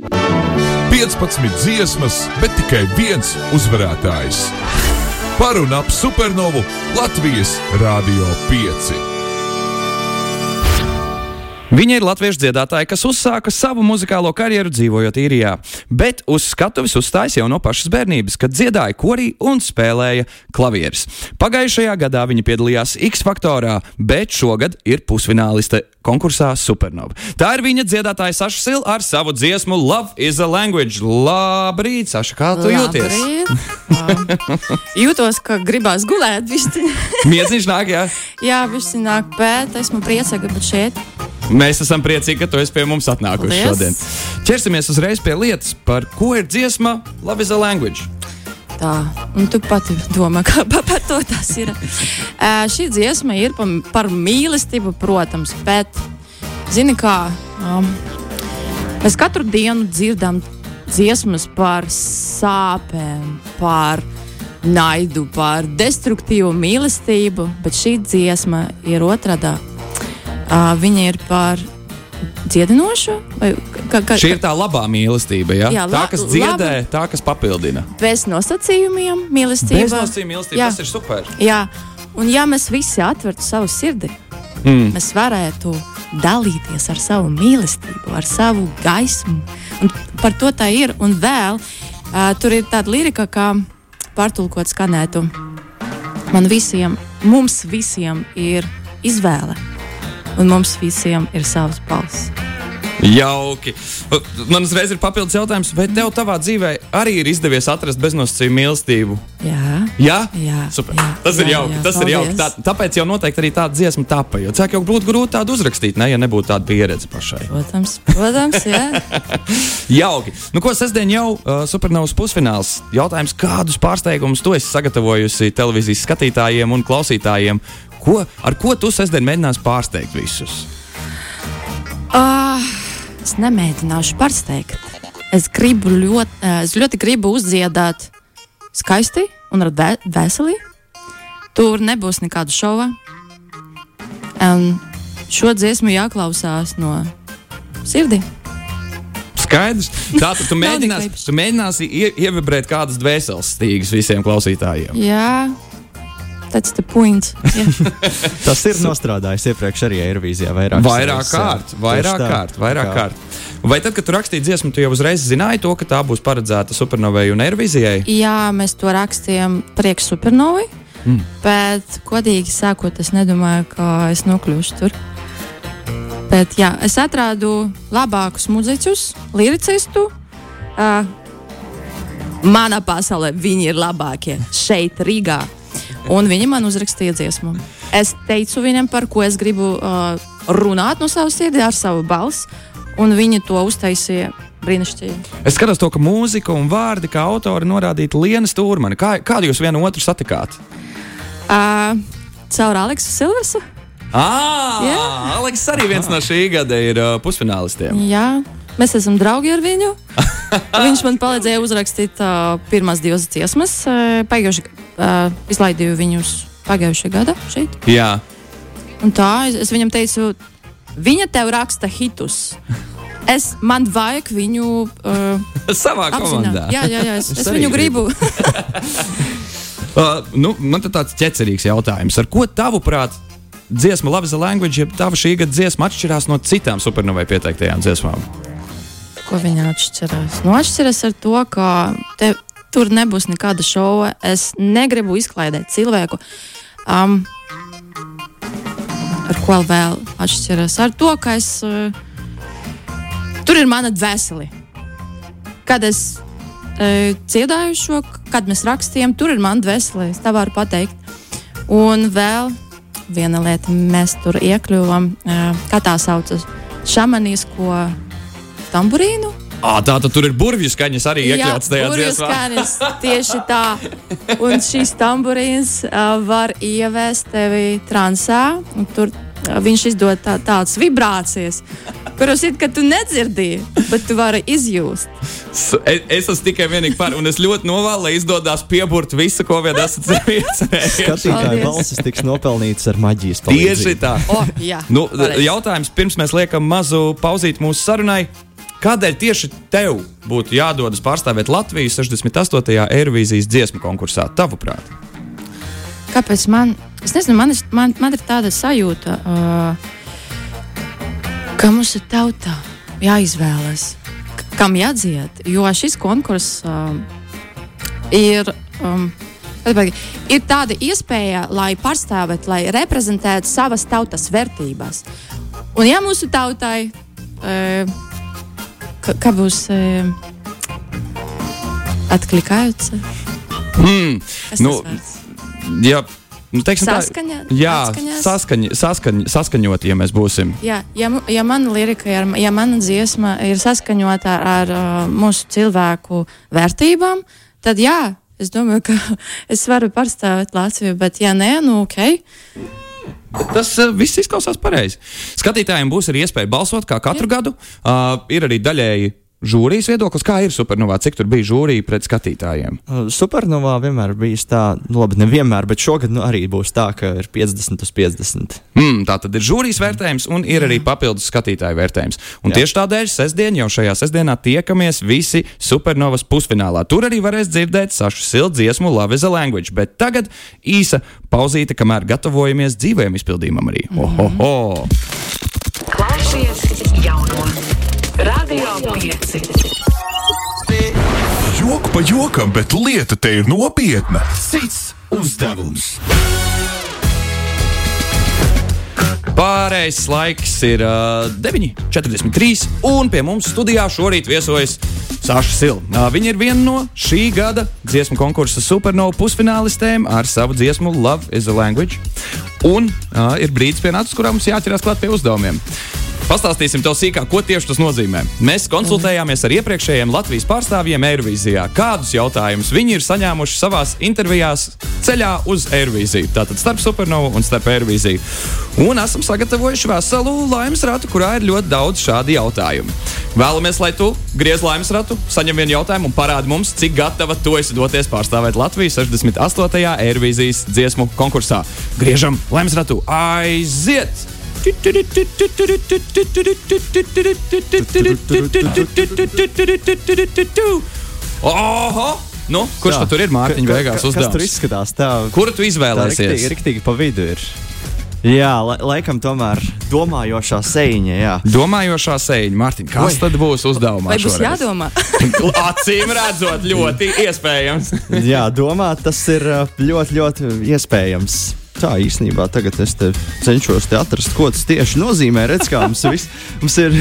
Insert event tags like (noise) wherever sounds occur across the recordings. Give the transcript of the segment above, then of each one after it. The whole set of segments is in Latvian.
15 dziesmas, bet tikai viens uzvarētājs. Par un ap supernovu Latvijas Rādio 5. Viņa ir latviešu dziedātāja, kas uzsāka savu muzikālo karjeru dzīvojot īrijā, bet uz skatuves uzstājas jau no pašas bērnības, kad dziedāja korī un spēlēja klavierus. Pagājušajā gadā viņa piedalījās X faktorā, bet šogad ir pusfināliste konkursā Supernova. Tā ir viņa dziedātāja Saša Sila ar savu dziesmu Love is a Language. Labrīt, Saša, kā tu jūties? Jūtos, ka gribās gulēt. Miedziņš nāk, jā? jā, viss nāk, bet esmu priecīga būt šeit. Mēs esam priecīgi, ka tu esi pie mums atnākusi šodien. Ķersimies uzreiz pie lietas, par ko ir dziesma Love is a Language. Tā, un tu pati domā, kā (laughs) pa, par to tas ir. Uh, šī dziesma ir par, par mīlestību, protams, bet, zini, kā um, mēs katru dienu dzirdam dziesmas par sāpēm, par naidu, par destruktīvu mīlestību, bet šī dziesma ir otrādā. Uh, viņa ir par dziedinošu, vai ka, ka, Šī ir tā labā mīlestība, ja? Jā, tā, la- kas dziedē, laba- tā, kas papildina. bez nosacījumiem mīlestība. Beznosacījuma mīlestība, Jā. tas ir super. Jā, un ja mēs visi atvērtu savu sirdi, Mm. mēs varētu dalīties ar savu mīlestību, ar savu gaismu. Un par to tā ir. Un vēl uh, tur ir tāda lirika, kā pārtulkot skanētu. Man visiem, mums visiem ir izvēle, un mums visiem ir savs balss. Jauki. Man uzreiz ir papildus jautājums, vai tev savā dzīvē arī ir izdevies atrast beznosacījumu mīlestību? Jā, Jā, Jā, Super. jā, tas ir jā, jauki. jā, tas ir jauki. Tā, paldies. tāpēc jau noteikti arī tāda dziesma tapa. Jo cilvēki jau būtu grūti tādu uzrakstīt, ne, ja nebūtu tāda pieredze pašai. protams, protams jā. (laughs) Jauki. Nu, ko sestdien jau uh, supernovas pusfināls? Jautājums, kādus pārsteigumus tu esi sagatavojusi televīzijas skatītājiem un klausītājiem? Ko, ar ko tu sestdien mēģināsi pārsteigt visus? Uh, es nemēģināšu pārsteigt. Es, gribu ļoti, eh, es ļoti gribu uzdziedāt skaisti un ar vē- veseli. Tur nebūs nekāda šova. Un šo dziesmu jāklausās no sirdi. Skaidrs. Tātad tu mēģināsi, tu mēģināsi ie, ievibrēt kādas dvēseles stīgas visiem klausītājiem. Jā, tas ir points. Jā. Tas ir nostrādājis iepriekš arī Eirovīzijā. Vairāk, Vairāk kārt, vairāk kārt, vairāk kārt. Vai tad, kad tu rakstīji dziesmu, tu jau uzreiz zināji to, ka tā būs paredzēta supernovai un Eirovīzijai? Jā, mēs to rakstījām priekš supernovai. Mm. Bet, godīgi sakot, es nedomāju, ka es nokļūšu tur. Bet, jā, es atradu labākus muzeķus, liricistu. Uh, manā pasaulē viņi ir labākie šeit, Rīgā. Un viņi man uzrakstīja dziesmu. Es teicu viņam, par ko es gribu uh, runāt no savas sirds, ar savu balsi, un viņi to uztaisīja brīnišķīgi. Es skatos to, ka mūzika un vārdi kā autori norādīti Lienas Turmani. Kā, kādu jūs vienu otru satikāt? Uh, caur Aleksu Silversu. Ah, Jā. Aleks arī viens no šī gada ir uh, pusfinālistiem. Jā, mēs esam draugi ar viņu. (laughs) Viņš man palīdzēja uzrakstīt uh, pirmās divas dziesmas. Uh, Pagājušajā uh, izlaidīju viņus pagājušajā gadā šeit. Jā, Un tā es, es viņam teicu, viņa tev raksta hitus. Es, man vajag viņu uh, (laughs) savā komandā. apzināt. Jā, jā, jā, es, (laughs) Es es viņu gribu. (laughs) Uh, nu, man tāds ķecerīgs jautājums. Ar ko tavuprāt dziesma Love is a Language, ja tava šī gada dziesma atšķirās no citām supernovai pieteiktajām dziesmām? Ko viņa atšķirās? Nu, atšķirās ar to, ka te, tur nebūs nekāda šova. Es negribu izklaidēt cilvēku. Um, ar ko vēl atšķiras? Ar to, ka es. Uh, tur ir mana dvēsele. Kad es uh, dziedāju šo, kad mēs rakstījām, tur ir mana dvēsele. Es tā varu pateikt. Un vēl viena lieta, mēs tur iekļuvām, uh, kā tā saucas, šamanisko tamburīnu. Ah, tā tad tur ir burvju skaņas arī iekļauts tajā burvju dziesmā. skaņas, (laughs) tieši tā. Un šīs tamburīns uh, var ievest tevi transā. un Tur uh, viņš izdod tā, tādas vibrācijas, kuras it kā tu nedzirdēji, bet tu vari izjust. Es, es esmu tikai vienīgi par, un es ļoti novēlu, lai izdodas pieburt visu, ko vien esat. Skatītāju Paldies. balsis tiks nopelnītas ar maģijas Tieši palīdzību. tā. Oh, jā, Nu, pareizi. jautājums pirms mēs liekam mazu pauzīti mūsu sarunai. Kādēļ tieši tev būtu jādodas pārstāvēt Latviju 68. Eirovīzijas dziesmu konkursā, tavuprāt? Kāpēc man, es nezinu, man, ir- man, man ir tāda sajūta, uh, ka mums ir tautā jāizvēlas, kam jādzied. Jo šis konkurss um, ir. Um, Ir tāda iespēja, lai pārstāvētu, lai reprezentētu savas tautas vērtības. Un, ja mūsu tautai, uh, Kā būs? E, Atklājās. Mm, nu, jā, nu, teiksim, saskaņa, tā, jā saskaņ, saskaņ, saskaņot, ja mēs būsim. Jā, ja, ja mana lirika, ir, ja mana dziesma ir saskaņota ar uh, mūsu cilvēku vērtībām, tad jā, es domāju, ka (laughs) es varu pārstāvēt Latviju, bet ja nē, nu ok. Tas uh, viss izklausās pareizi. Skatītājiem būs arī iespēja balsot, kā katru Jā. gadu. Uh, ir arī daļēji žūrijas viedoklis, kā ir supernovā, cik tur bija žūrija pret skatītājiem. Uh, Supernovā vienmēr bijis tā, nu, labi, nevienmēr, bet šogad nu, arī būs tā, ka ir 50 uz 50. Mm, tā tad ir žūrijas vērtējums un ir arī papildus skatītāju vērtējums. Un Jā. tieši tādēļ sestdien, jau šajā sestdienā, tiekamies visi supernovas pusfinālā. Tur arī varēs dzirdēt sašu siltu dziesmu Love is a Language. Bet tagad īsa pauzīte, kamēr gatavojamies dzīvēm izpildījumam arī. Ohoho! Radio 5. Joku pa jokam, bet lieta te ir nopietna. Cits uzdevums. Pārējais laiks ir uh, 9,43. Un pie mums studijā šorīt viesojas Sāša Silva. Uh, viņa ir viena no šī gada dziesmu konkursa supernovu pusfinālistēm ar savu dziesmu Love is a Language. Un uh, ir brīdis pienācis, kurā mums jāķerās klāt pie uzdevumiem. Pastāstīsim tev sīkāk, ko tieši tas nozīmē. Mēs konsultējāmies ar iepriekšējiem Latvijas pārstāvjiem Eirovīzijā. Kādus jautājumus viņi ir saņēmuši savā intervijās ceļā uz Eirovīziju? Tātad starp supernovu un starp Eirovīziju. Un esam sagatavojuši veselu laimes ratu, kurā ir ļoti daudz šādu jautājumu. Vēlamies, lai tu griez laimes ratu, saņem vienu jautājumu un parādi mums, cik gatava tu esi doties pārstāvēt Latviju 68. Eirovīzijas dziesmu konkursā. Griežam laimes ratu! Aiziet! Oho! Nu, kurš Tā. tur ir Mārtiņa Ka- beigās ka- Kas tur uzdevums? izskatās? Tā, Kuru tu tā izvēlēsies? riktīgi, riktīgi pa vidu ir. Jā, la, laikam tomēr domājošā sēņa, jā. Domājošā sēņa, Mārtiņa, kas Oi. tad būs uzdevumā? Vai būs šoreiz? jādomā? (laughs) Acīm redzot, ļoti iespējams. Jā, domāt, tas ir ļoti, ļoti iespējams. Tā īstenībā tagad es te cenšos te atrast, ko tas tieši nozīmē. Redz, kā mums, vis, mums ir.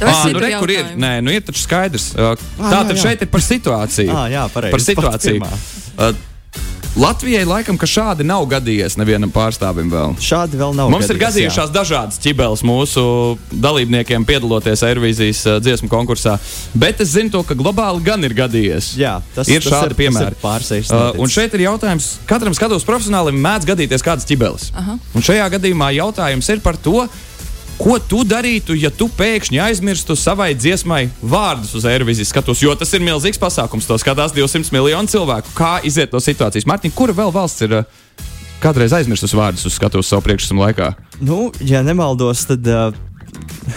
Ah, nu, re, kur ir? Nē, nu ir taču skaidrs. Tā tad šeit ir par situāciju. ah, jā, pareizi. par situāciju. Latvijai laikam, ka šādi nav gadījies nevienam pārstāvim vēl. Šādi vēl nav. Mums ir gadījies, jā. gadījušās dažādas ķibeles mūsu dalībniekiem, piedaloties Eirovīzijas dziesmu konkursā. Bet es zinu, to, ka globāli gan ir gadījies. Jā, tas ir tas šādi piemēri. Pārsteigts. Uh, un šeit ir jautājums, katram skatuves profesionālim mēdz gadīties kādas ķibeles. Aha. Un šajā gadījumā jautājums ir par to, ko tu darītu, ja tu pēkšņi aizmirstu savai dziesmai vārdus uz Eirovīzijas skatus, jo tas ir milzīgs pasākums. To skatās 200 miljonu cilvēku. Kā iziet no situācijas? Mārtiņ, kura vēl valsts ir uh, kādreiz aizmirsusi vārdus uz skatuves savu priekšnesumu laikā? Nu, ja nemaldos, tad uh,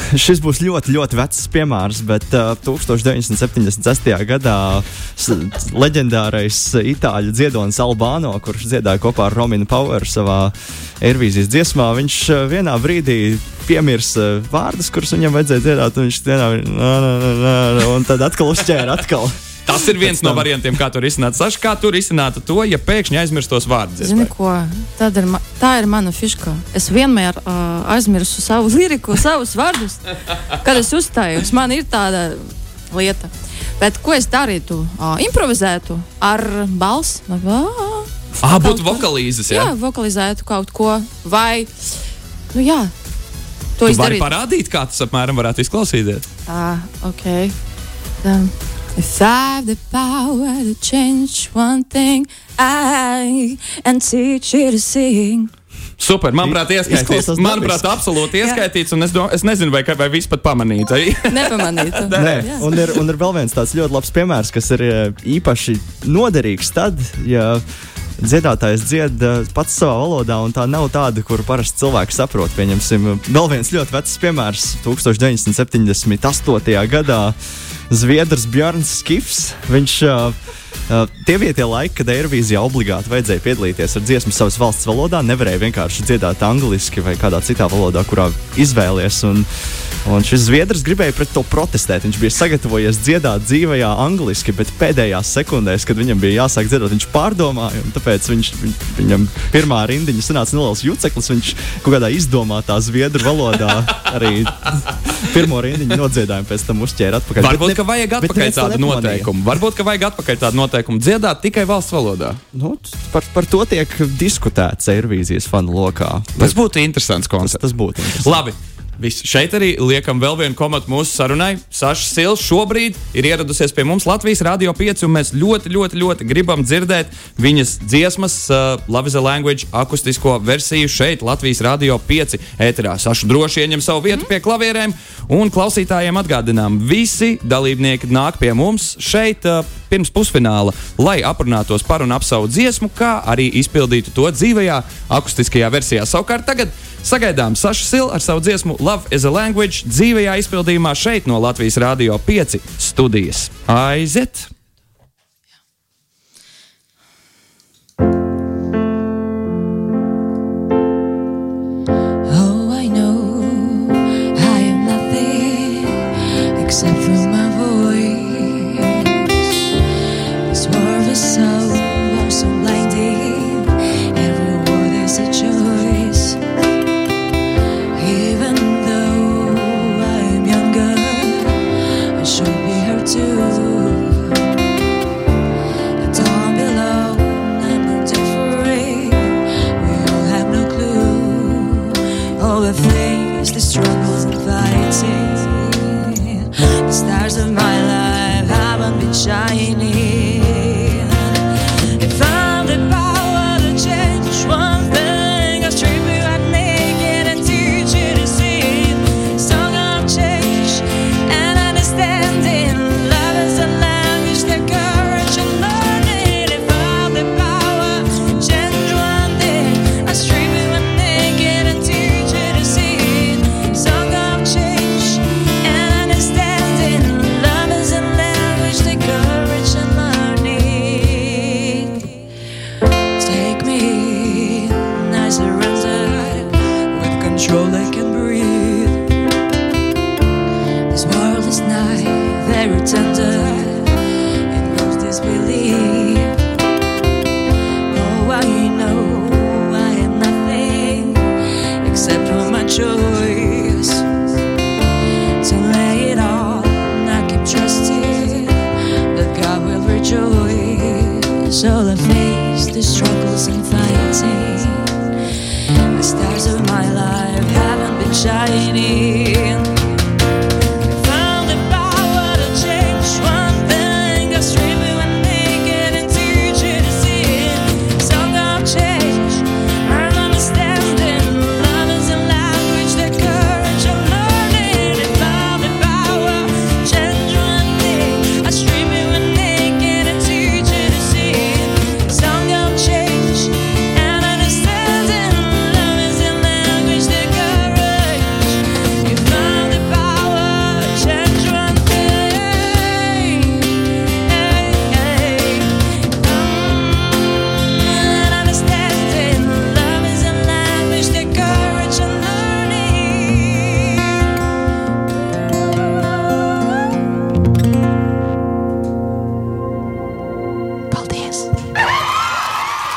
(laughs) šis būs ļoti, ļoti vecs piemērs, bet uh, 1976. gadā leģendārais itāļu dziedonis Albāno, kurš dziedāja kopā ar Rominu Poweru savā Eirovīzijas dziesmā, viņš uh, vienā brīdī piemirsa vārdus, kurus viņam vajadzēja dziedāt, un viņš vienā brīdī, (laughs) un tad atkal uzķēra atkal. Tas ir viens no variantiem, kā to risināt. Saša, kā tu risinātu to, ja pēkšņi aizmirstos vārdus? Zini, ko? Ir, tā ir mana fiška. Es vienmēr uh, aizmirsu savu (laughs) liriku, savus vārdus, kad es uzstājos. Man ir tāda lieta. Bet ko es darītu? Uh, improvizētu ar balsi. Ah, būtu vokālīzes, jā. Jā, vokalizētu kaut ko. Vai, nu jā, to izdarīt. parādīt, kā tas apmēram varētu izklausīties. Ah, ok. Um, if I have the power to change one thing, I and teach you to sing. Super, manuprāt, ieskaitīts. Manuprāt, absolūti ieskaitīts. Un es, do, es nezinu, vai, vai viss pat pamanīts. Arī. (laughs) Nepamanītu. (laughs) Nē, un ir, un ir vēl viens tāds ļoti labs piemērs, kas ir eh, īpaši noderīgs tad, ja dziedātājs dzied uh, pats savā valodā, un tā nav tāda, kuru parasti cilvēki saprot. Pieņemsim, vēl viens ļoti vecs piemērs - 1978. gadā Zviedrs Bjorns Skifs. Viņš uh, Uh, tie bija tie laiki, kad Eirovīzijā obligāti vajadzēja piedalīties ar dziesmu savas valsts valodā. Nevarēja vienkārši dziedāt angliski vai kādā citā valodā, kurā izvēlies. Un, un šis zviedrs gribēja pret to protestēt. Viņš bija sagatavojies dziedāt dzīvajā angliski, bet pēdējās sekundēs, kad viņam bija jāsāk dziedāt, viņš pārdomāja. Tāpēc viņš, viņ, viņam pirmā rindiņa sanāca neliels juceklis. Viņš kaut kādā izdomātā zviedru valodā arī pirmo rindiņu nodziedājumu pēc tam uzķēra atpakaļ. Varbūt, Bet ka vajag atpakaļ tādu noteikumu. Varbūt, ka vajag atpakaļ tādu noteikumu dziedāt tikai valsts valodā. Nu, par, par to tiek diskutēts Eirovīzijas fanu lokā. Tas būtu interesants koncepts. Tas būtu interesants. Labi. Viss. Šeit arī liekam vēl vienu komatu mūsu sarunai. Saša Sils šobrīd ir ieradusies pie mums Latvijas Rādio 5, un mēs ļoti, ļoti, ļoti gribam dzirdēt viņas dziesmas, uh, Love is a Language akustisko versiju šeit, Latvijas Rādio 5 ēterā. Saša droši ieņem savu vietu pie klavierēm, un klausītājiem atgādinām, visi dalībnieki nāk pie mums šeit. Uh, Pirms pusfināla, lai aprunātos par un ap savu dziesmu, kā arī izpildītu to dzīvajā, akustiskajā versijā. Savukārt, tagad Sagaidām Saša Sila ar savu dziesmu Love is a Language dzīvajā izpildījumā šeit no Latvijas Rādio 5 studijas. Aiziet! All I face the struggles and fighting. The stars of my life haven't been shining.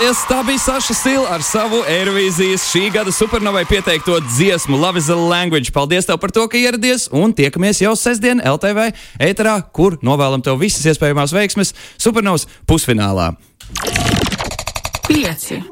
Es tā bija Saša Sila ar savu Eirovīzijas šī gada supernovai pieteikto dziesmu Love is a Language. Paldies tev par to, ka ieradies un tiekamies jau sestdien LTV ēterā, kur novēlam tev visas iespējamās veiksmes supernovas pusfinālā. Pieci.